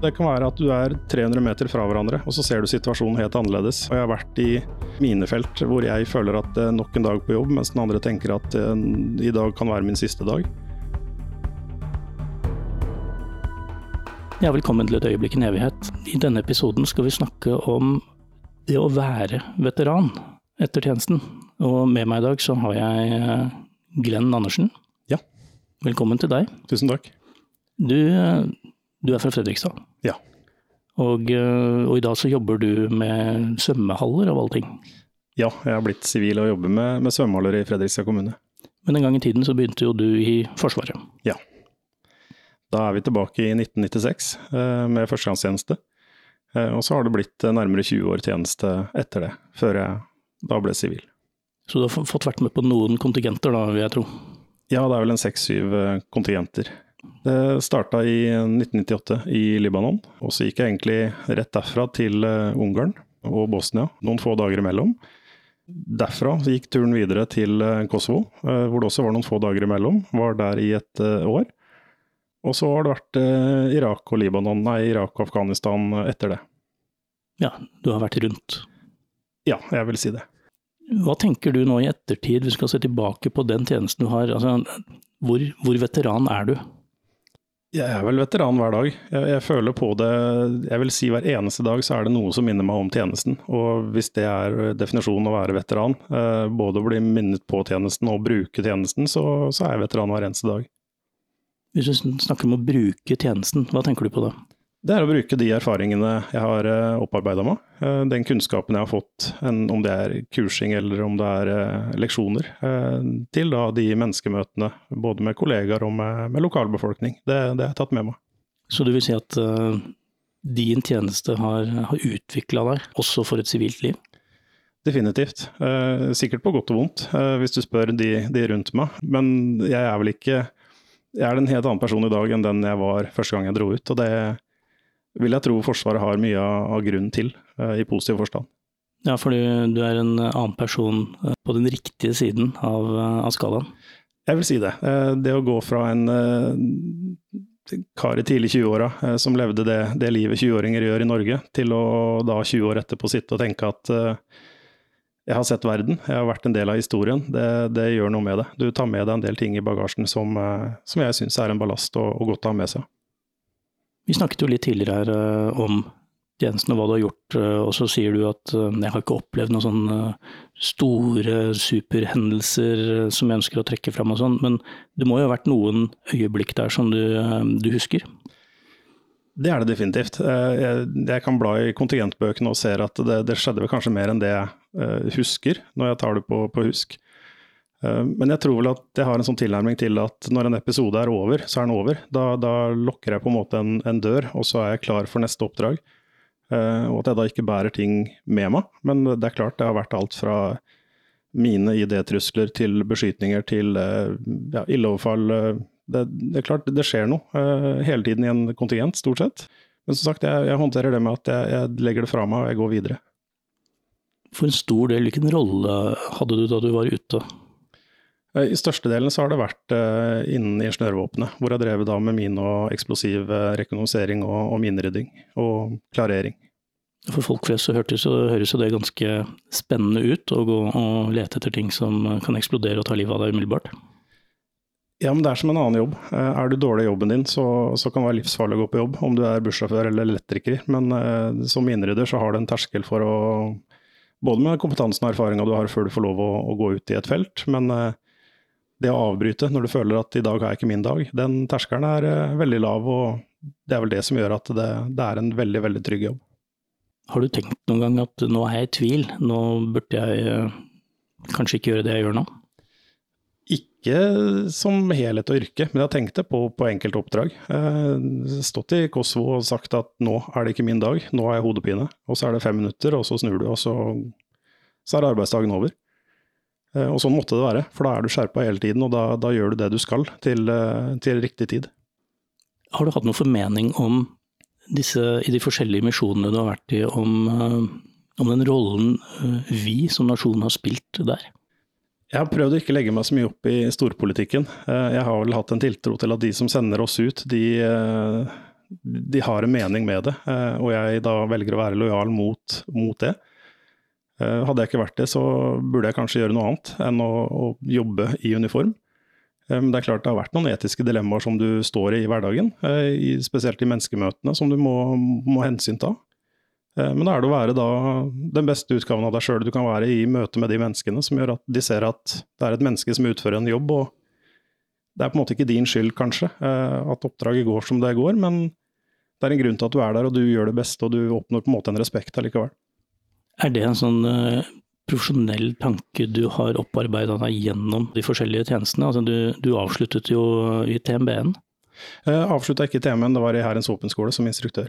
Det kan være at du er 300 meter fra hverandre, og så ser du situasjonen helt annerledes. Og jeg har vært i minefelt hvor jeg føler at det er nok en dag på jobb, mens den andre tenker at eh, i dag kan være min siste dag. Ja, velkommen til et øyeblikk en evighet. I denne episoden skal vi snakke om det å være veteran etter tjenesten. Og med meg i dag så har jeg eh, Glenn Andersen. Ja. Velkommen til deg. Tusen takk. Du, eh, du er fra Fredrikstad. Ja. Og, eh, og, i dag så jobber du med svømmehaller av alle ting. Ja, jeg har blitt sivil og jobber med, med svømmehaller i Fredrikstad kommune. Men en gang i tiden så begynte jo du i Forsvaret. Ja. Da er vi tilbake i 1996 eh, med førstegangstjeneste. Eh, og så har det blitt nærmere 20 år tjeneste etter det, før jeg da ble sivil. Så du har fått vært med på noen kontingenter da, vil jeg tro? Ja, det er vel en seks-syv kontingenter. Det starta i 1998 i Libanon, og så gikk jeg egentlig rett derfra til Ungarn og Bosnia, noen få dager imellom. Derfra gikk turen videre til Kosovo, hvor det også var noen få dager imellom. Var der i et år. Og så har det vært eh, Irak og Libanon, nei, Irak og Afghanistan etter det. Ja, du har vært rundt? Ja, jeg vil si det. Hva tenker du nå i ettertid, vi skal se tilbake på den tjenesten du har. Altså, hvor, hvor, veteran er du? Jeg er vel veteran hver dag. Jeg, jeg, føler på det Jeg vil si hver eneste dag så er det noe som minner meg om tjenesten. Og hvis det er definisjonen å være veteran, eh, både å bli minnet på tjenesten og bruke tjenesten, så, så er jeg veteran hver eneste dag. Hvis du snakker om å bruke tjenesten, hva tenker du på da? Det er å bruke de erfaringene jeg har eh, opparbeida meg. Eh, den kunnskapen jeg har fått, om det er kursing eller om det er eh, leksjoner, til da de menneskemøtene både med kollegaer og med, med lokalbefolkning. Det, det har jeg tatt med meg. Så du vil si at uh, din tjeneste har, har utvikla deg, også for et sivilt liv? Definitivt. Uh, sikkert på godt og vondt, uh, hvis du spør de, de rundt meg. Men jeg er vel ikke jeg er en helt annen person i dag enn den jeg var første gang jeg dro ut. Og det vil jeg tro Forsvaret har mye av grunnen til, eh, i positiv forstand. Ja, fordi du er en annen person eh, på den riktige siden av, eh, av skalaen? Jeg vil si det. Det å gå fra en kar i tidlig 20-åra som levde det, det livet 20-åringer gjør i Norge, til å da 20 år etterpå sitte og tenke at jeg har sett verden, jeg har vært en del av historien. Det, det, gjør noe med det. Du tar med deg en del ting i bagasjen som, eh, som jeg syns er en ballast og, og, godt å ha med seg. Vi snakket jo litt tidligere her uh, om tjenesten og hva du har gjort, uh, og så sier du at uh, jeg har ikke opplevd noen sånne store superhendelser som jeg ønsker å trekke fram og sånn, men det må jo ha vært noen øyeblikk der som du, du husker? Det er det definitivt. Jeg, jeg kan bla i kontingentbøkene og ser at det, det skjedde vel kanskje mer enn det jeg Eh, husker, når jeg tar det på, på, husk. Eh, men jeg tror vel at jeg har en sånn tilnærming til at når en episode er over, så er den over. Da, da lukker jeg på en måte en, en, dør, og så er jeg klar for neste oppdrag. Eh, og at jeg da ikke bærer ting med meg. Men det er klart, det har vært alt fra mine ID-trusler til beskytninger til ja, illeoverfall. Det, det, er klart, det skjer noe hele tiden i en kontingent, stort sett. Men som sagt, jeg, jeg håndterer det med at jeg, jeg legger det fra meg og jeg går videre. For en stor del, hvilken rolle hadde du da du var ute? Eh, I størstedelen så har det vært uh, innen ingeniørvåpenet, hvor jeg drev da med min og eksplosiv uh, rekognosering og, og minerydding og klarering. For folk flest så høres, høres det ganske spennende ut å gå og lete etter ting som kan eksplodere og ta livet av deg umiddelbart? Ja, men det er som en annen jobb. Er du dårlig i jobben din, så, så kan det være livsfarlig å gå på jobb, om du er bussjåfør eller elektriker. Men uh, som minerydder så har du en terskel for å Både med kompetansen og erfaringa du har før du får lov å, å, gå ut i et felt, men eh, det å avbryte når du føler at i dag har jeg ikke min dag, den terskelen er uh, veldig lav, og det er vel det som gjør at det, det, er en veldig, veldig trygg jobb. Har du tenkt noen gang at nå er jeg i tvil, nå burde jeg uh, kanskje ikke gjøre det jeg gjør nå? Ikke som helhet og yrke, men jeg har tenkt det på, på enkelte oppdrag. Jeg stått i Kosovo og sagt at nå er det ikke min dag, nå har jeg hodepine. Og så er det fem minutter, og så snur du, og så, så er arbeidsdagen over. Eh, og sånn måtte det være, for da er du skjerpa hele tiden, og da, da, gjør du det du skal til, eh, til, riktig tid. Har du hatt noen formening om disse, i de forskjellige misjonene du har vært i, om, eh, om den rollen vi som nasjon har spilt der? Jeg har prøvd å ikke legge meg så mye opp i storpolitikken. Jeg har vel hatt en tiltro til at de som sender oss ut, de, de har en mening med det. Og jeg da velger å være lojal mot, mot det. Eh, hadde jeg ikke vært det, så burde jeg kanskje gjøre noe annet enn å, å jobbe i uniform. Eh, men det er klart det har vært noen etiske dilemmaer som du står i i hverdagen, eh, spesielt i menneskemøtene, som du må, må hensynta. Men da er det å være da den beste utgaven av deg sjøl du kan være i møte med de menneskene, som gjør at de ser at det er et menneske som utfører en jobb, og det er på en måte ikke din skyld, kanskje, at oppdraget går som det går, men det er en grunn til at du er der, og du gjør det beste, og du oppnår på en måte en respekt allikevel. Er det en sånn uh, profesjonell tanke du har opparbeida deg gjennom de forskjellige tjenestene? Altså, du, du avsluttet jo i TMB-en? Jeg eh, avslutta ikke i TMB-en, det var i Hærens våpenskole som instruktør.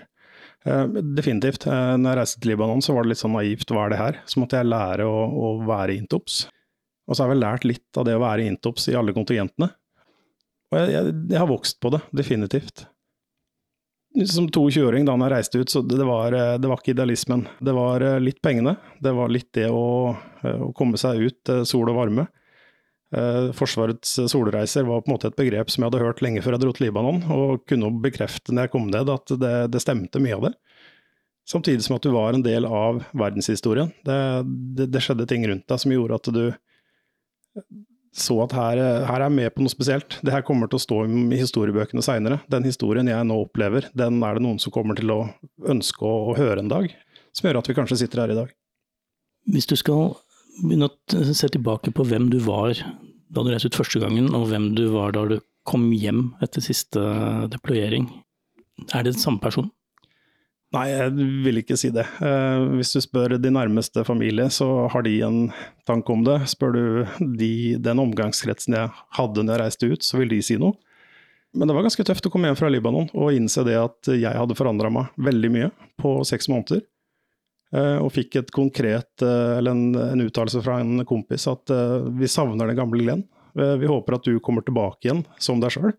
Definitivt. Når jeg reiste til Libanon, så var det litt sånn naivt, hva er det her? Så måtte jeg lære å, å være intops. Og så har jeg vel lært litt av det å være intops i alle kontingentene. Og jeg, jeg, jeg har vokst på det, definitivt som 22-åring da han reiste ut, så det var, eh, det var, ikke idealismen. Det var eh, litt pengene. Det var litt det å, eh, å komme seg ut, sol og varme. Forsvarets solreiser var på en måte et begrep som jeg hadde hørt lenge før jeg dro til Libanon, og kunne bekrefte når jeg kom ned at det, det stemte mye av det. Samtidig som at du var en del av verdenshistorien. Det, det, det skjedde ting rundt deg som gjorde at du så at her, her, er jeg med på noe spesielt. Det her kommer til å stå i historiebøkene seinere. Den historien jeg nå opplever, den er det noen som kommer til å ønske å, høre en dag. Som gjør at vi kanskje sitter her i dag. Hvis du skal begynne å se tilbake på hvem du var da du reiste ut første gangen, og hvem du var da du kom hjem etter siste deployering, er det den samme person? Nei, jeg vil ikke si det. Eh, hvis du spør de nærmeste familie, så har de en tanke om det. Spør du de, den omgangskretsen jeg hadde når jeg reiste ut, så vil de si noe. Men det var ganske tøft å komme hjem fra Libanon og innse det at jeg hadde forandra meg veldig mye på seks måneder. Eh, og fikk et konkret, eh, eller en, en uttalelse fra en kompis at vi savner den gamle Glenn. Vi håper at du kommer tilbake igjen som deg sjøl.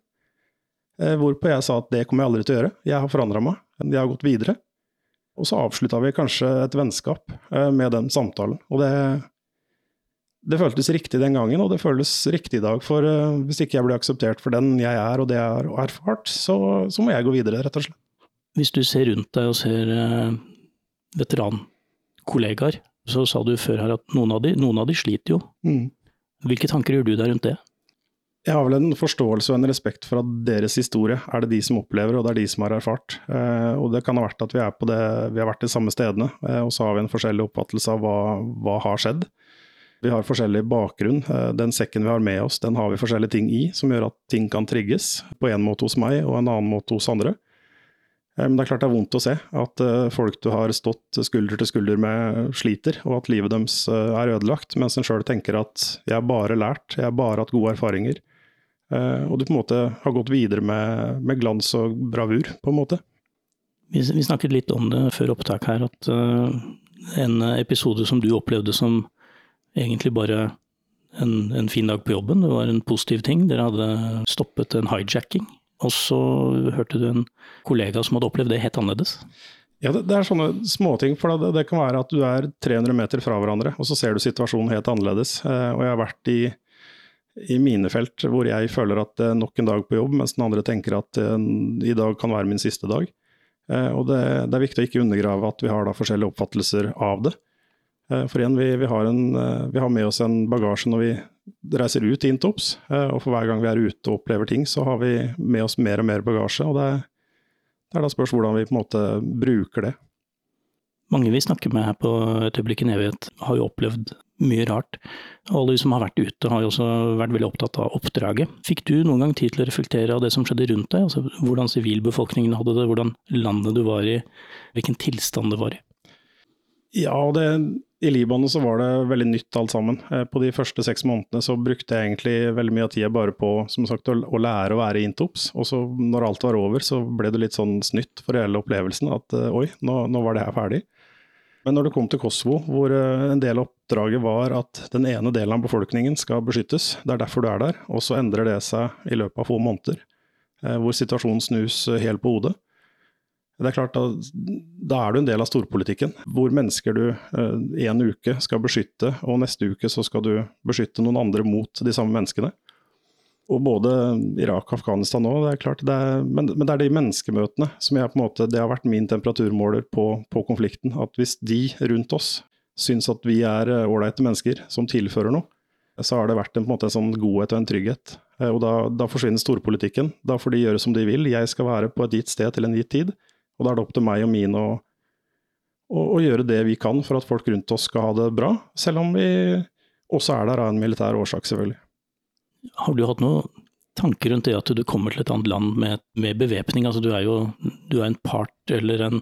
Hvorpå jeg sa at det kommer jeg aldri til å gjøre. Jeg har forandra meg. jeg har gått videre. Og så avslutta vi kanskje et vennskap eh, med den samtalen. Og det, det føltes riktig den gangen, og det føles riktig i dag. For uh, hvis ikke jeg blir akseptert for den jeg er og det jeg har erfart, så, så, må jeg gå videre, rett og slett. Hvis du ser rundt deg og ser veterankollegaer, så sa du før her at noen av de, noen av de sliter jo. Mm. Hvilke tanker gjør du deg rundt det? Jeg har vel en forståelse og en respekt for at deres historie er det de som opplever, og det er de som har erfart. Eh, og det kan ha vært at vi, det, vi har vært de samme stedene, eh, og så har vi en forskjellig oppfattelse av hva, hva har skjedd. Vi har forskjellig bakgrunn. Eh, den sekken vi har med oss, den har vi forskjellige ting i, som gjør at ting kan trigges. På en måte hos meg, og en annen måte hos andre. Men det er klart det er vondt å se at folk du har stått skulder til skulder med, sliter, og at livet deres er ødelagt, mens en sjøl tenker at jeg har bare lært, jeg har bare hatt gode erfaringer. Eh, og du på en måte har gått videre med, med glans og bravur, på en måte. Vi, vi, snakket litt om det før opptak her, at uh, en episode som du opplevde som egentlig bare en, en, fin dag på jobben, det var en positiv ting. Dere hadde stoppet en hijacking. Og så hørte du en kollega som hadde opplevd det helt annerledes. Ja, det, det er sånne småting. For det, det, kan være at du er 300 meter fra hverandre, og så ser du situasjonen helt annerledes. Uh, og jeg har vært i i mine felt hvor jeg føler at det er nok en dag på jobb, mens den andre tenker at uh, i dag kan være min siste dag. Uh, og det, det, er viktig å ikke undergrave at vi har da forskjellige oppfattelser av det. For igjen, vi, vi, har en, vi, har med oss en bagasje når vi reiser ut i Intops, og for hver gang vi er ute og opplever ting, så har vi med oss mer og mer bagasje. og det, det er da spørs hvordan vi på en måte bruker det. Mange vi snakker med her på Et øyeblikk i evighet, har jo opplevd mye rart. Og alle vi som har vært ute, har jo også vært veldig opptatt av oppdraget. Fikk du noen gang tid til å reflektere av det som skjedde rundt deg? Altså hvordan sivilbefolkningen hadde det, hvordan landet du var i, hvilken tilstand det var i? Ja, det, i Libanon så var det veldig nytt alt sammen. Eh, på de første seks månedene så brukte jeg egentlig veldig mye av tida bare på som sagt, å lære å være intops. Og så når alt var over, så ble det litt sånn snytt for hele opplevelsen at eh, oi, nå, nå var det her ferdig. Men når det kom til Kosovo, hvor eh, en del av oppdraget var at den ene delen av befolkningen skal beskyttes, det er derfor du er der, og så endrer det seg i løpet av få måneder, eh, hvor situasjonen snus eh, helt på hodet. Det er klart, at da er du en del av storpolitikken, hvor mennesker du en uke skal beskytte, og neste uke så skal du beskytte noen andre mot de samme menneskene og både Irak og Afghanistan òg, det er klart. Det er, men, men, det er de menneskemøtene som jeg på en måte, det har vært min temperaturmåler på, på konflikten. At hvis de rundt oss syns at vi er eh, ålreite mennesker som tilfører noe, så har det vært en, en, måte, en sånn godhet og en trygghet. Eh, og da, da, forsvinner storpolitikken. Da får de gjøre som de vil. Jeg skal være på et gitt sted til en gitt tid. Og da er det opp til meg og mine å, å, å gjøre det vi kan for at folk rundt oss skal ha det bra. Selv om vi også er der av en militær årsak, selvfølgelig. Har du hatt noen tanker rundt det at du kommer til et annet land med, med bevæpning? Altså, du er jo du er en part, eller en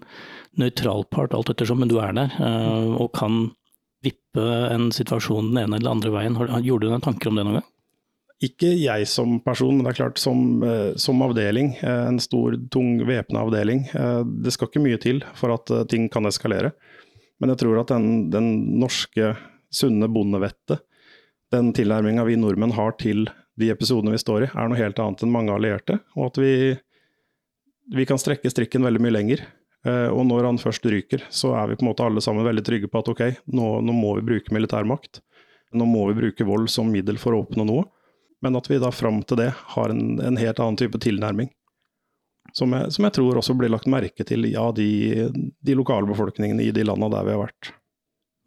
nøytral part, alt ettersom, men du er der. Uh, og kan vippe en situasjon den ene eller andre veien. Gjorde du deg tanker om det noen gang? Ikke jeg som person, men det er klart som, eh, som avdeling, eh, en stor, tung væpna avdeling. Det skal ikke mye til for at ting kan eskalere. Men jeg tror at den, den norske sunne bondevettet den tilnærminga vi nordmenn har til de episodene vi står i, er noe helt annet enn mange allierte. Og at vi, vi kan strekke strikken veldig mye lenger. Eh, og når han først ryker, så er vi på en måte alle sammen veldig trygge på at ok, nå, nå må vi bruke militærmakt. Nå må vi bruke vold som middel for å oppnå noe. Men at vi da fram til det har en, en helt annen type tilnærming. Som jeg, som jeg, tror også blir lagt merke til ja, de, de lokalbefolkningene i de landa der vi har vært.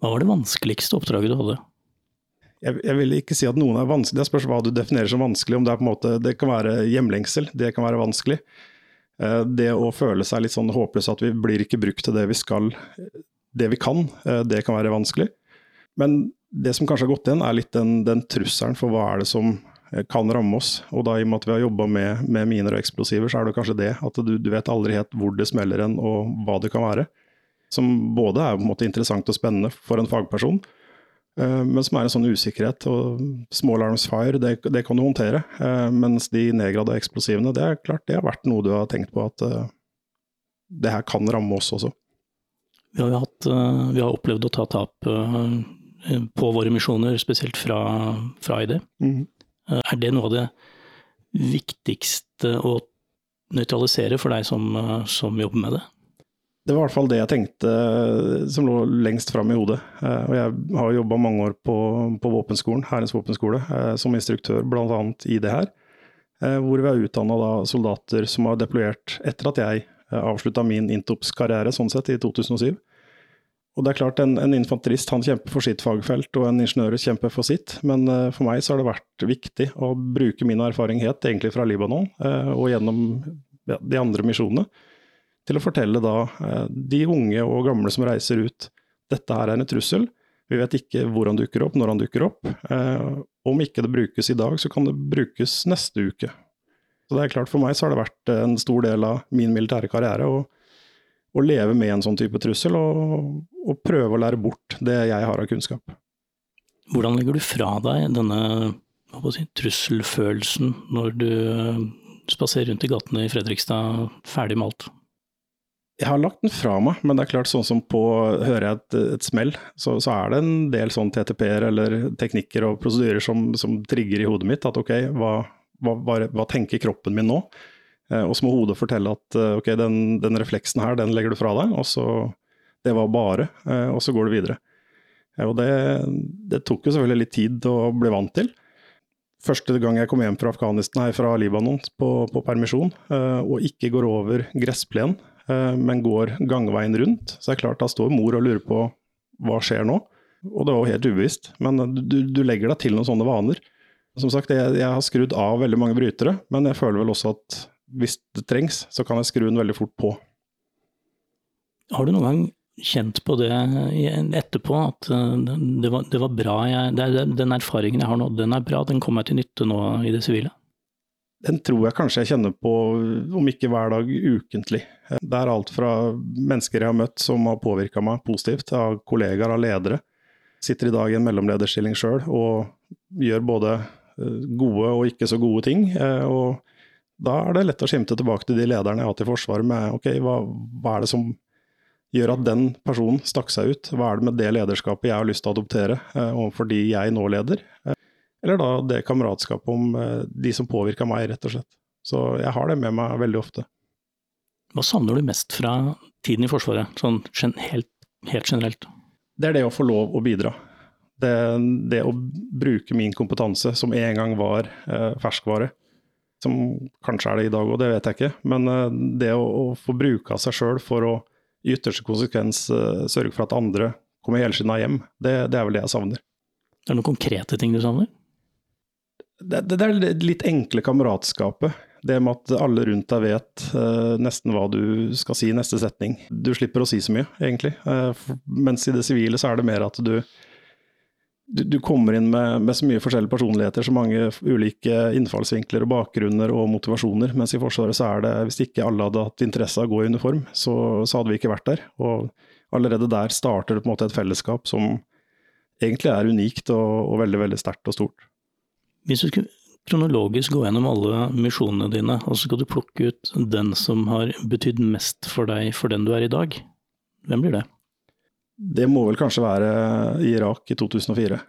Hva var det vanskeligste oppdraget du hadde? Jeg, jeg, vil ikke si at noen er vanskelig, det spørs hva du definerer som vanskelig. Om det er på en måte, det kan være hjemlengsel, det kan være vanskelig. Eh, det å føle seg litt sånn håpløs at vi blir ikke brukt til det vi skal, det vi kan, eh, det kan være vanskelig. Men det som kanskje har gått igjen, er litt den, den trusselen for hva er det som eh, kan ramme oss. Og da i og med at vi har jobba med, med, miner og eksplosiver, så er det kanskje det at du, du vet aldri helt hvor det smeller hen og hva det kan være. Som både er på en måte interessant og spennende for en fagperson, men som er en sånn usikkerhet. og Small arms fire, det, det kan du håndtere. Eh, mens de nedgrada eksplosivene, det er klart det har vært noe du har tenkt på at uh, det her kan ramme oss også. Vi har, hatt, vi har opplevd å ta tap på våre misjoner, spesielt fra, fra ID. Mm. Er det noe av det viktigste å nøytralisere for deg som, som jobber med det? Det var i hvert fall det jeg tenkte eh, som lå lengst fram i hodet. Eh, og jeg har jobba mange år på, på våpenskolen, Hærens våpenskole, eh, som instruktør bl.a. i det her. Hvor vi har utdanna soldater som har deployert etter at jeg avslutta min Intops-karriere, sånn sett, i 2007. Og det er klart, en, en, infanterist han kjemper for sitt fagfelt, og en ingeniør kjemper for sitt. Men for meg så har det vært viktig å bruke min erfaring helt egentlig fra Libanon og gjennom de andre misjonene til å fortelle da eh, de unge og gamle som reiser ut dette her er en trussel. Vi vet ikke hvor han dukker opp, når han dukker opp. Eh, om ikke det brukes i dag, så kan det brukes neste uke. Så det er klart For meg så har det vært en stor del av min militære karriere å, å leve med en sånn type trussel, og, og, prøve å lære bort det jeg har av kunnskap. Hvordan legger du fra deg denne si, trusselfølelsen når du eh, spaserer rundt i gatene i Fredrikstad ferdig med alt? Jeg har lagt den fra meg, men det er klart sånn som på hører jeg et, et smell, så, så, er det en del sånn TTP-er eller teknikker og prosedyrer som, som, trigger i hodet mitt at ok, hva, hva, hva, hva tenker kroppen min nå? Eh, og så må hodet fortelle at eh, ok, den, den, refleksen her, den legger du fra deg, og så Det var bare, eh, og så går du videre. Eh, og det, det, tok jo selvfølgelig litt tid å bli vant til. Første gang jeg kom hjem fra Afghanistan, nei, fra Libanon på, på permisjon, eh, og ikke går over gressplenen Eh, men går gangveien rundt, så er det klart da står mor og lurer på hva skjer nå. Og det var helt ubevisst, men du, du legger deg til noen sånne vaner. Som sagt, jeg, jeg, har skrudd av veldig mange brytere, men jeg føler vel også at hvis det trengs, så kan jeg skru den veldig fort på. Har du noen gang kjent på det etterpå, at det var, det var bra. Jeg, det, den erfaringen jeg har nå, den er bra. Den kommer jeg til nytte nå i det sivile. Den tror jeg kanskje jeg kjenner på, om ikke hver dag, ukentlig. Det er alt fra mennesker jeg har møtt som har påvirka meg positivt, av kollegaer, av ledere. Sitter i dag i en mellomlederstilling sjøl og gjør både gode og ikke så gode ting. og da er det lett å skimte tilbake til de lederne jeg har hatt i Forsvaret med ok, hva, hva, er det som gjør at den personen stakk seg ut? Hva er det med det lederskapet jeg har lyst til å adoptere eh, overfor de jeg nå leder? Eller da det kameratskapet om eh, de som påvirka meg, rett og slett. Så jeg har det med meg veldig ofte. Hva savner du mest fra tiden i Forsvaret, sånn helt, helt generelt? Det er det å få lov å bidra. Det, det, å bruke min kompetanse, som en gang var eh, ferskvare, som kanskje er det i dag òg, det vet jeg ikke. Men eh, det å, å få bruke av seg sjøl for å i ytterste konsekvens eh, sørge for at andre kommer helskinna hjem, det, det, er vel det jeg savner. Er det noen konkrete ting du savner? Det, det, er litt enkle kameratskapet. Det med at alle rundt deg vet uh, nesten hva du skal si i neste setning. Du slipper å si så mye, egentlig. Uh, for, mens i det sivile så er det mer at du du, du, kommer inn med, med, så mye forskjellige personligheter, så mange ulike innfallsvinkler og bakgrunner og motivasjoner. Mens i Forsvaret så er det, hvis ikke alle hadde hatt interesse av å gå i uniform, så, så hadde vi ikke vært der. Og allerede der starter det på en måte et fellesskap som egentlig er unikt og, og veldig, veldig sterkt og stort. Hvis du skulle kronologisk gå gjennom alle misjonene dine, og så skal du plukke ut den som har betydd mest for deg for den du er i dag, hvem blir det? Det må vel kanskje være i Irak i 2004.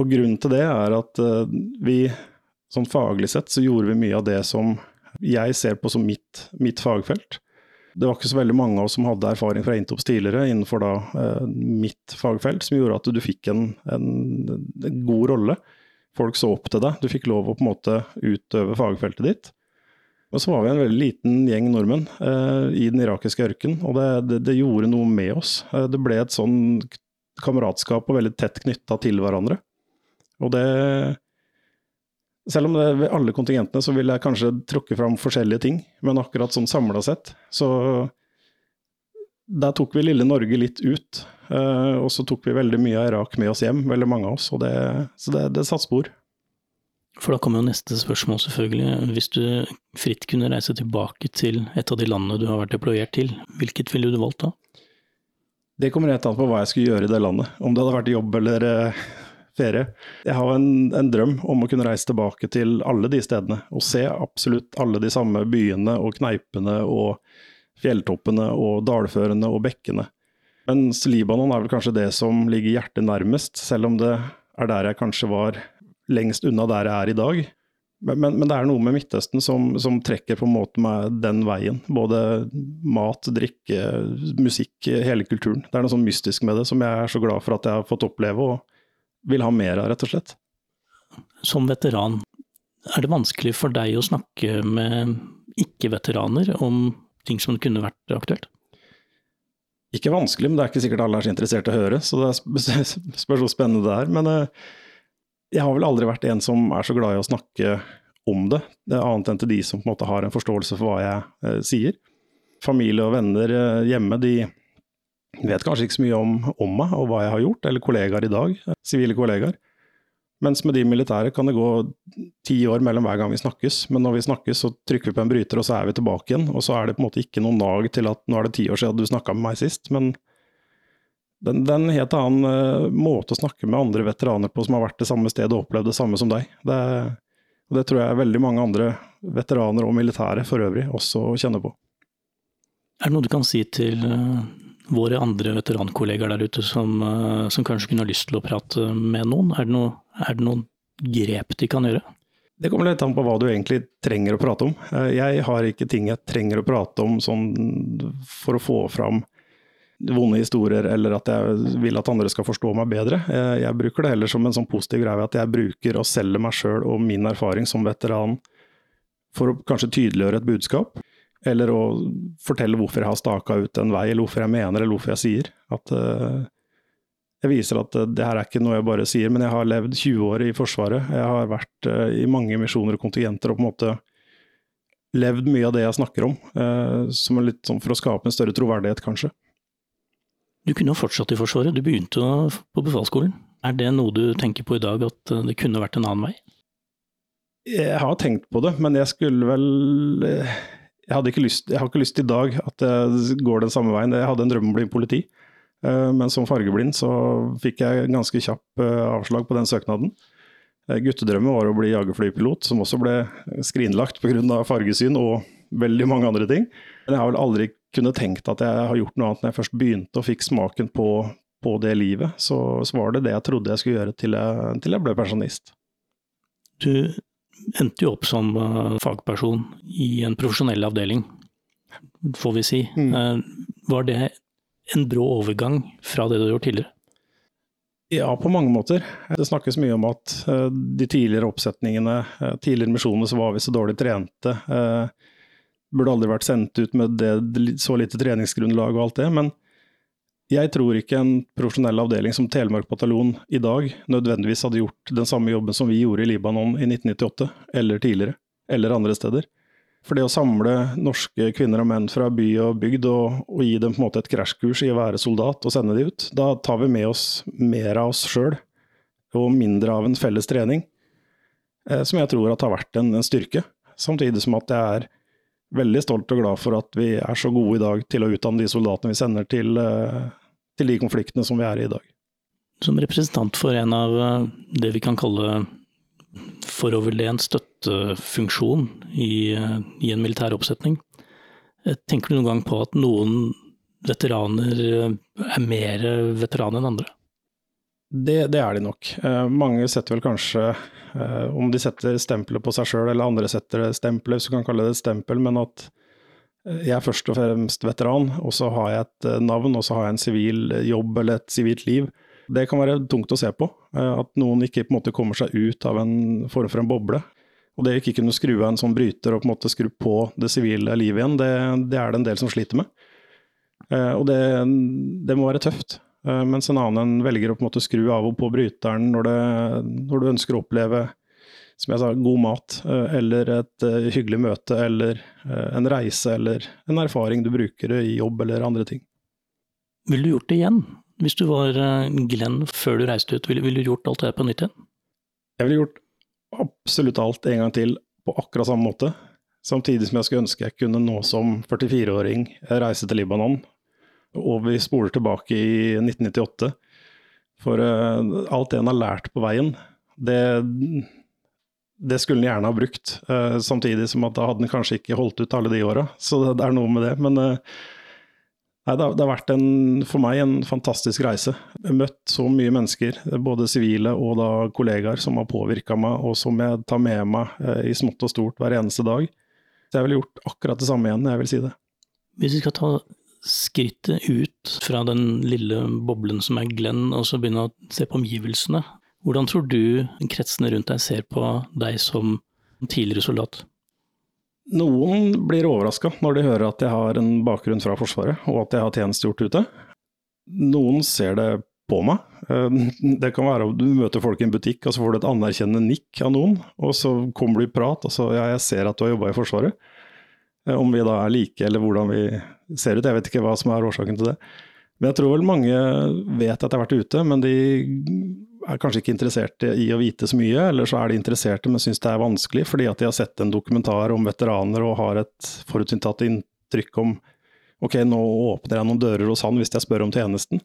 Og grunnen til det er at eh, vi, sånn faglig sett, så gjorde vi mye av det som jeg ser på som mitt, mitt fagfelt. Det var ikke så veldig mange av oss som hadde erfaring fra Intops tidligere innenfor da eh, mitt fagfelt, som gjorde at du fikk en, en, en god rolle. Folk så opp til deg, du fikk lov å på en måte utøve fagfeltet ditt. Og så var vi en veldig liten gjeng nordmenn eh, i den irakiske ørkenen, og det, det, det, gjorde noe med oss. Eh, det ble et sånn kameratskap og veldig tett knytta til hverandre. Og det Selv om det ved alle kontingentene så ville jeg kanskje trukket fram forskjellige ting, men akkurat sånn samla sett, så Der tok vi lille Norge litt ut. Eh, og så tok vi veldig mye av Irak med oss hjem, veldig mange av oss. Og det, så det, det satte spor. For da kommer jo neste spørsmål, selvfølgelig. Hvis du fritt kunne reise tilbake til et av de landene du har vært deployert til, hvilket ville du valgt da? Det kommer helt an på hva jeg skulle gjøre i det landet. Om det hadde vært jobb eller uh, ferie. Jeg har en, en, drøm om å kunne reise tilbake til alle de stedene. Og se absolutt alle de samme byene og kneipene og fjelltoppene og dalførene og bekkene. Mens Libanon er vel kanskje det som ligger hjertet nærmest, selv om det er der jeg kanskje var lengst unna der jeg er i dag. Men, men, men, det er noe med Midtøsten som, som, trekker på en måte meg den veien. Både mat, drikke, musikk, hele kulturen. Det er noe sånn mystisk med det som jeg er så glad for at jeg har fått oppleve og vil ha mer av, rett og slett. Som veteran, er det vanskelig for deg å snakke med ikke-veteraner om ting som kunne vært aktuelt? Ikke vanskelig, men det er ikke sikkert alle er så interessert i å høre, så det spørs hvor spennende det er. Men uh, jeg har vel aldri vært en som er så glad i å snakke om det, det annet enn til de som på en måte har en forståelse for hva jeg eh, sier. Familie og venner eh, hjemme de vet kanskje ikke så mye om, om, meg og hva jeg har gjort, eller kollegaer i dag, eh, sivile kollegaer. Mens med de militære kan det gå ti år mellom hver gang vi snakkes, men når vi snakkes så trykker vi på en bryter og så er vi tilbake igjen, og så er det på en måte ikke noen nag til at nå er det ti år siden du snakka med meg sist, men det er helt annen uh, måte å snakke med andre veteraner på som har vært det samme stedet og opplevd det samme som deg. Det, det tror jeg veldig mange andre veteraner og militære for øvrig også kjenner på. Er det noe du kan si til uh, våre andre veterankollegaer der ute som, uh, som, kanskje kunne ha lyst til å prate med noen? Er det, noe, er det noen grep de kan gjøre? Det kommer litt an på hva du egentlig trenger å prate om. Jeg har ikke ting jeg trenger å prate om sånn for å få fram vonde historier eller at jeg vil at andre skal forstå meg bedre. Jeg, jeg bruker det heller som en sånn positiv greie at jeg bruker å selge meg sjøl og min erfaring som veteran for å kanskje tydeliggjøre et budskap. Eller å fortelle hvorfor jeg har staka ut en vei, eller hvorfor jeg mener, eller hvorfor jeg sier. At uh, jeg viser at uh, det her er ikke noe jeg bare sier, men jeg har levd 20 år i Forsvaret. Jeg har vært uh, i mange misjoner og kontingenter og på en måte levd mye av det jeg snakker om. som litt sånn for å skape en større troverdighet, kanskje. Du kunne jo fortsatt i Forsvaret, du begynte på befalsskolen. Er det noe du tenker på i dag, at det kunne vært en annen vei? Jeg har tenkt på det, men jeg skulle vel Jeg, hadde ikke lyst, jeg har ikke lyst i dag at det går den samme veien. Jeg hadde en drøm om å bli politi, men som fargeblind så fikk jeg ganske kjapp avslag på den søknaden. Guttedrømmen var å bli jagerflypilot, som også ble skrinlagt pga. fargesyn og veldig mange andre ting. Men jeg har vel aldri kunnet tenkt at jeg har gjort noe annet når jeg først begynte og fikk smaken på, på det livet. Så, så, var det det jeg trodde jeg skulle gjøre til jeg, til jeg ble pensjonist. Du endte jo opp som fagperson i en profesjonell avdeling, får vi si. Mm. Var det en brå overgang fra det du har gjort tidligere? Ja, på mange måter. Det snakkes mye om at uh, de tidligere oppsetningene, tidligere misjonene, så var vi så dårlig trente. Burde aldri vært sendt ut med det, så lite treningsgrunnlag og alt det. Men jeg tror ikke en profesjonell avdeling som Telemark bataljon i dag nødvendigvis hadde gjort den samme jobben som vi gjorde i Libanon i 1998, eller tidligere, eller andre steder. For det å samle norske kvinner og menn fra by og bygd og, og gi dem på en måte et krasjkurs i å være soldat og sende de ut, da tar vi med oss mer av oss sjøl og mindre av en felles trening, eh, som jeg tror at har vært en, en styrke. Samtidig som at jeg er veldig stolt og glad for at vi er så gode i dag til å utdanne de soldatene vi sender til, eh, til de konfliktene som vi er i i dag. Som representant for en av eh, det vi kan kalle foroverlent støttefunksjon i, eh, i en militær oppsetning, tenker du noen gang på at noen veteraner er mer veteraner enn andre? Det, det, er de nok. Eh, mange setter vel kanskje, eh, om de setter stempelet på seg sjøl eller andre setter stempelet, hvis du kan kalle det et stempel, men at eh, jeg er først og fremst veteran, og så har jeg et eh, navn, og så har jeg en sivil jobb eller et sivilt liv. Det kan være tungt å se på. Eh, at noen ikke på en måte kommer seg ut av en form for en boble. Og det å ikke kunne skru av en sånn bryter og på en måte skru på det sivile livet igjen, det, det er det en del som sliter med. Eh, og det, det må være tøft. Eh, mens en annen velger å på en måte skru av og på bryteren når, det, når, du ønsker å oppleve som jeg sa, god mat, eh, eller et hyggelig møte, eller en reise, eller en erfaring du bruker i jobb eller andre ting. Ville du gjort det igjen? Hvis du var Glenn før du reiste ut, ville, ville du gjort alt det på nytt igjen? Jeg ville gjort absolutt alt en gang til på akkurat samme måte. Samtidig som jeg skulle ønske jeg kunne nå som 44-åring reise til Libanon og vi spoler tilbake i 1998. For uh, alt det han har lært på veien, det, det skulle han gjerne ha brukt. Uh, samtidig som at da hadde en kanskje ikke holdt ut alle de åra. Så det, det, er noe med det. Men uh, nei, det, har, det, har vært en, for meg en fantastisk reise. Jeg har møtt så mye mennesker, både sivile og da kollegaer, som har påvirka meg, og som jeg tar med meg i smått og stort hver eneste dag. Så jeg ville gjort akkurat det samme igjen, jeg vil si det. Hvis vi skal ta skrittet ut fra den lille boblen som er Glenn, og så begynne å se på omgivelsene. Hvordan tror du kretsene rundt deg ser på deg som tidligere soldat? Noen blir overraska når de hører at jeg har en bakgrunn fra Forsvaret, og at jeg har tjenestegjort ute. Noen ser det på meg. Eh, det kan være at du møter folk i en butikk, og så får du et anerkjennende nikk av noen, og så kommer du i prat, og så ja, jeg ser at du har jobba i Forsvaret. Eh, om vi da er like, eller hvordan vi ser ut. Jeg vet ikke hva som er årsaken til det. Men jeg tror vel mange vet at jeg har vært ute, men de er kanskje ikke interesserte i å vite så mye, eller så er de interesserte, men syns det er vanskelig fordi at de har sett en dokumentar om veteraner og har et forutinntatt inntrykk om ok, nå åpner jeg noen dører hos han hvis jeg spør om tjenesten.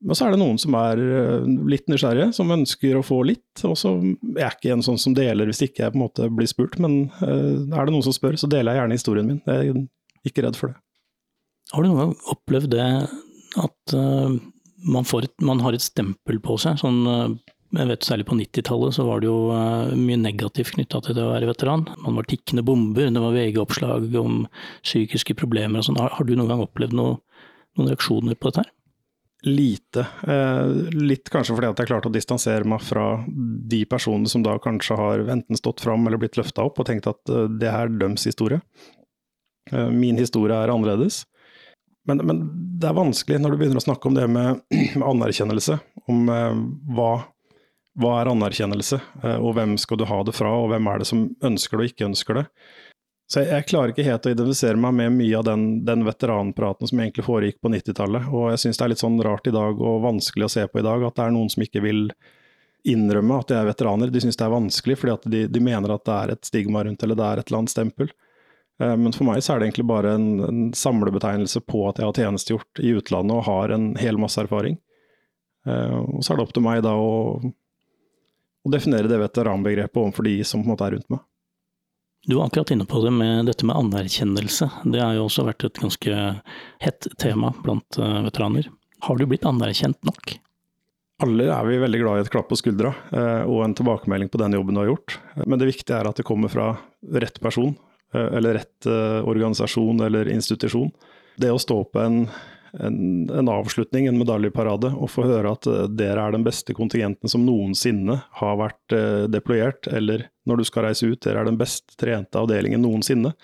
Men så er det noen som er eh, litt nysgjerrige, som ønsker å få litt. Og så er jeg ikke en sånn som deler hvis ikke jeg på en måte blir spurt, men eh, er det noen som spør, så deler jeg gjerne historien min. Jeg er ikke redd for det. Har du noen gang opplevd det at uh, man, et, man, har et stempel på seg? Sånn, uh, jeg vet Særlig på 90-tallet så var det jo uh, mye negativt knytta til det å være veteran. Man var tikkende bomber, det var VG-oppslag om psykiske problemer og sånn. Har, du noen gang opplevd noe, noen reaksjoner på dette? her? Lite. litt kanskje fordi at jeg klarte å distansere meg fra de personene som da kanskje har enten stått fram eller blitt løfta opp og tenkt at det er døms historie. min historie er annerledes. Men, men, det er vanskelig når du begynner å snakke om det med, med anerkjennelse. Om eh, hva, hva, er anerkjennelse, eh, og hvem skal du ha det fra, og hvem er det som ønsker det og ikke ønsker det. Så jeg, jeg, klarer ikke helt å identifisere meg med mye av den, den veteranpraten som egentlig foregikk på 90-tallet. Og jeg syns det er litt sånn rart i dag, og vanskelig å se på i dag, at det er noen som ikke vil innrømme at de er veteraner. De syns det er vanskelig fordi at de, de, mener at det er et stigma rundt, eller det er et eller annet stempel. Eh, men for meg så er det egentlig bare en, en samlebetegnelse på at jeg har tjenestegjort i utlandet og har en hel masse erfaring. Eh, og så er det opp til meg da å, å definere det veteranbegrepet overfor de som på en måte er rundt meg. Du var akkurat inne på det med dette med anerkjennelse. Det har jo også vært et ganske hett tema blant eh, veteraner. Har du blitt anerkjent nok? Alle er vi veldig glad i et klapp på skuldra og en tilbakemelding på den jobben du har gjort. Men det viktige er at det kommer fra rett person, eller rett organisasjon eller institusjon. Det å stå på en en, en, avslutning, en medaljeparade, og få høre at uh, dere er den beste kontingenten som noensinne har vært deployert, eller når du skal reise ut, dere er den best trente avdelingen noensinne.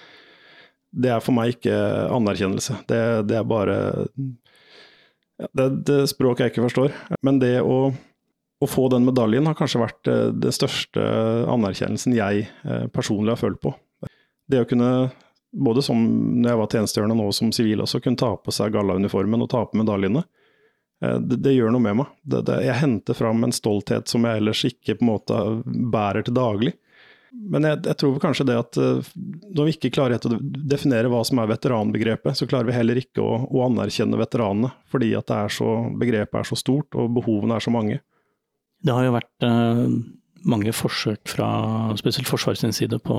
Det er for meg ikke anerkjennelse. Det, det er bare det, det språk jeg ikke forstår. Men det å, å få den medaljen har kanskje vært den største anerkjennelsen jeg personlig har følt på. Det å kunne både som når jeg var tjenestegjørende nå som sivil også, kunne ta på seg gallauniformen og ta på medaljene. Eh, det, det, gjør noe med meg. Det, det, jeg henter fram en stolthet som jeg ellers ikke på en måte bærer til daglig. Men jeg, jeg tror kanskje det at eh, når vi ikke klarer å definere hva som er veteranbegrepet, så klarer vi heller ikke å, å anerkjenne veteranene, fordi at er så, begrepet er så stort og behovene er så mange. Det har jo vært eh, mange forsøk fra spesielt Forsvarets side på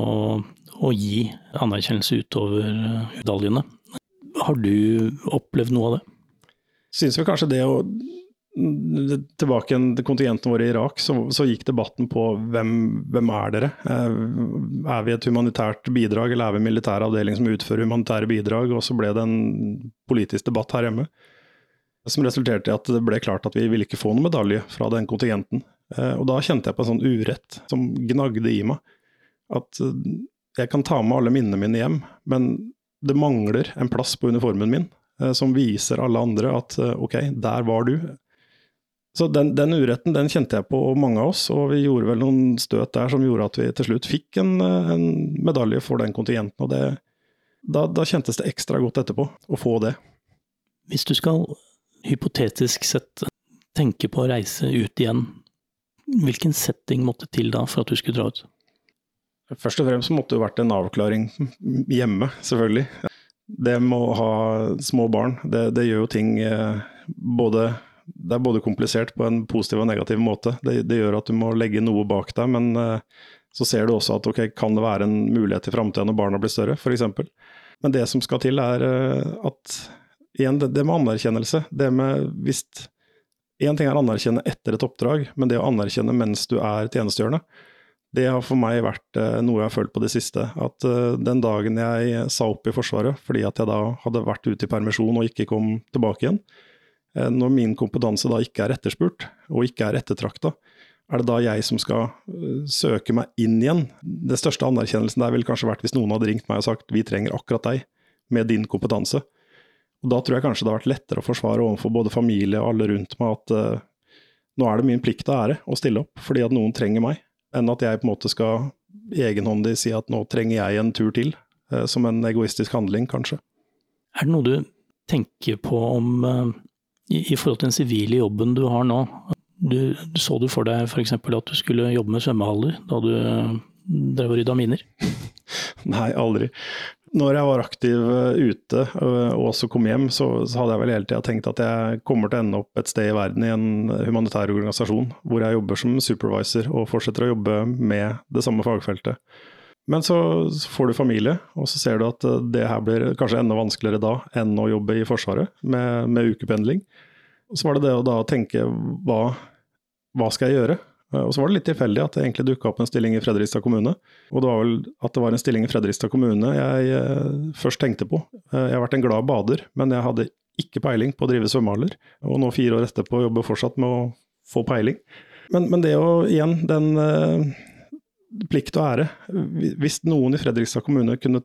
å gi anerkjennelse utover medaljene. Har du opplevd noe av det? Synes vi kanskje det å Tilbake til kontingenten vår i Irak, så, så gikk debatten på hvem, hvem, er dere? Eh, er vi et humanitært bidrag, eller er vi en militær avdeling som utfører humanitære bidrag? Og så ble det en politisk debatt her hjemme som resulterte i at det ble klart at vi ville ikke få noen medalje fra den kontingenten. Eh, og da kjente jeg på en sånn urett som gnagde i meg. At jeg kan ta med alle minnene mine hjem, men det mangler en plass på uniformen min eh, som viser alle andre at eh, ok, der var du. Så den, den, uretten den kjente jeg på, mange av oss, og vi gjorde vel noen støt der som gjorde at vi til slutt fikk en, eh, en medalje for den kontingenten. og det, da, da kjentes det ekstra godt etterpå å få det. Hvis du skal hypotetisk sett tenke på å reise ut igjen, hvilken setting måtte til da for at du skulle dra ut? Først og fremst måtte det vært en avklaring hjemme, selvfølgelig. Det med å ha små barn, det, det gjør jo ting eh, både Det er både komplisert på en positiv og negativ måte. Det, det gjør at du må legge noe bak deg, men eh, så ser du også at ok, kan det være en mulighet i framtida når barna blir større, f.eks. Men det som skal til, er eh, at igjen, det, det med anerkjennelse. Det med hvis Én ting er å anerkjenne etter et oppdrag, men det å anerkjenne mens du er tjenestegjørende, det har for meg vært eh, noe jeg har følt på det siste. At eh, den dagen jeg sa opp i Forsvaret, fordi at jeg da hadde vært ute i permisjon og ikke kom tilbake igjen, eh, når min kompetanse da ikke er etterspurt, og ikke er ettertrakta, er det da jeg som skal søke meg inn igjen? Det største anerkjennelsen der ville kanskje vært hvis noen hadde ringt meg og sagt vi trenger akkurat deg, med din kompetanse. Og Da tror jeg kanskje det har vært lettere å forsvare overfor både familie og alle rundt meg at uh, nå er det min plikt og ære å stille opp, fordi at noen trenger meg enn at jeg på en måte skal egenhåndig si at nå trenger jeg en tur til, uh, som en egoistisk handling, kanskje. Er det noe du tenker på om uh, i, i forhold til den sivile jobben du har nå? Du, så du for deg f.eks. at du skulle jobbe med svømmehaller da du drev og rydda miner? Nei, aldri når jeg var aktiv eh, ute eh, og også kom hjem, så, så hadde jeg vel hele tida tenkt at jeg kommer til å ende opp et sted i verden i en humanitær organisasjon hvor jeg jobber som supervisor og fortsetter å jobbe med det samme fagfeltet. Men så, får du familie, og så ser du at eh, det her blir kanskje enda vanskeligere da enn å jobbe i Forsvaret med, med ukependling. Så var det det å da tenke hva, hva skal jeg gjøre? Eh, og så var det litt tilfeldig at det egentlig dukka opp en stilling i Fredrikstad kommune. Og det var vel at det var en stilling i Fredrikstad kommune jeg eh, først tenkte på. Eh, jeg har vært en glad bader, men jeg hadde ikke peiling på å drive svømmehaller. Og nå fire år etterpå jobber fortsatt med å få peiling. Men, men det å igjen, den plikt og ære. Hvis noen i Fredrikstad kommune kunne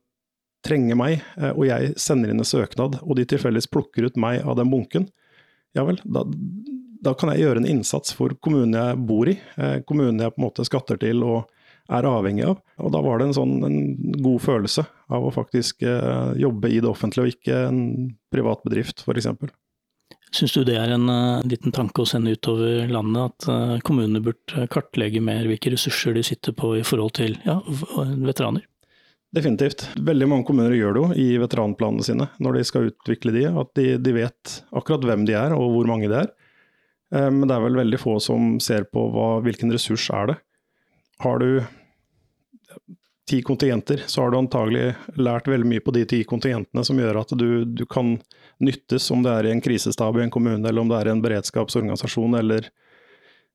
trenge meg, og jeg sender inn en søknad, og de tilfeldigvis plukker ut meg av den bunken, ja vel, da, da kan jeg gjøre en innsats for kommunen jeg bor i, eh, kommunen jeg på en måte skatter til og er avhengig av. Og da var det en sånn en god følelse av å faktisk eh, jobbe i det offentlige, og ikke en privat bedrift, f.eks. Syns du det er en uh, liten tanke å sende utover landet, at kommunene burde kartlegge mer hvilke ressurser de sitter på i forhold til ja, veteraner? Definitivt. Veldig mange kommuner gjør det jo i veteranplanene sine når de skal utvikle de, at de, de vet akkurat hvem de er og hvor mange det er. Uh, men det er vel veldig få som ser på hva, hvilken ressurs er det. Har du ti kontingenter, så har du antagelig lært veldig mye på de ti kontingentene som gjør at du, du, kan nyttes, om det er i en krisestab i en kommune, eller om det er i en beredskapsorganisasjon, eller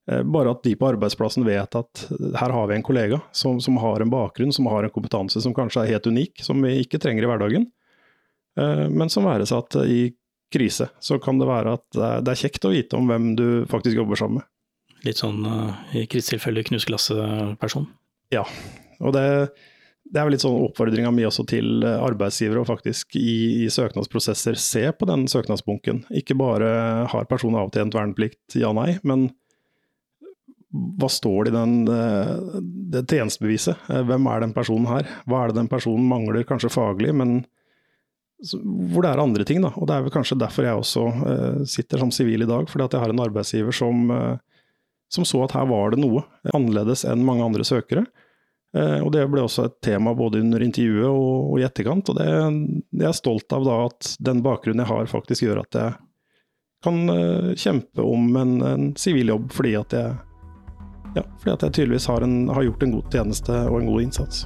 eh, bare at de på arbeidsplassen vet at her har vi en kollega som, som, har en bakgrunn, som har en kompetanse som kanskje er helt unik, som vi ikke trenger i hverdagen, eh, men som være seg at i krise så kan det være at det er kjekt å vite om hvem du faktisk jobber sammen med. Litt sånn i i krisetilfelle knusglasset-person? Ja, og det, det er vel litt sånn oppfordringa mi også til eh, arbeidsgivere å faktisk i, i, søknadsprosesser se på den søknadsbunken. Ikke bare har personen avtjent verneplikt, ja nei, men hva står det i den, eh, det tjenestebeviset? Eh, hvem er den personen her? Hva er det den personen mangler, kanskje faglig, men hvor det er andre ting. Da. Og Det er vel kanskje derfor jeg også sitter som sivil i dag, fordi at jeg har en arbeidsgiver som, som så at her var det noe annerledes enn mange andre søkere. Eh, og Det ble også et tema både under intervjuet og, og i etterkant. og det, Jeg er stolt av da at den bakgrunnen jeg har, faktisk gjør at jeg kan uh, kjempe om en sivil jobb, fordi at jeg, ja, fordi at jeg tydeligvis har, en, har gjort en god tjeneste og en god innsats.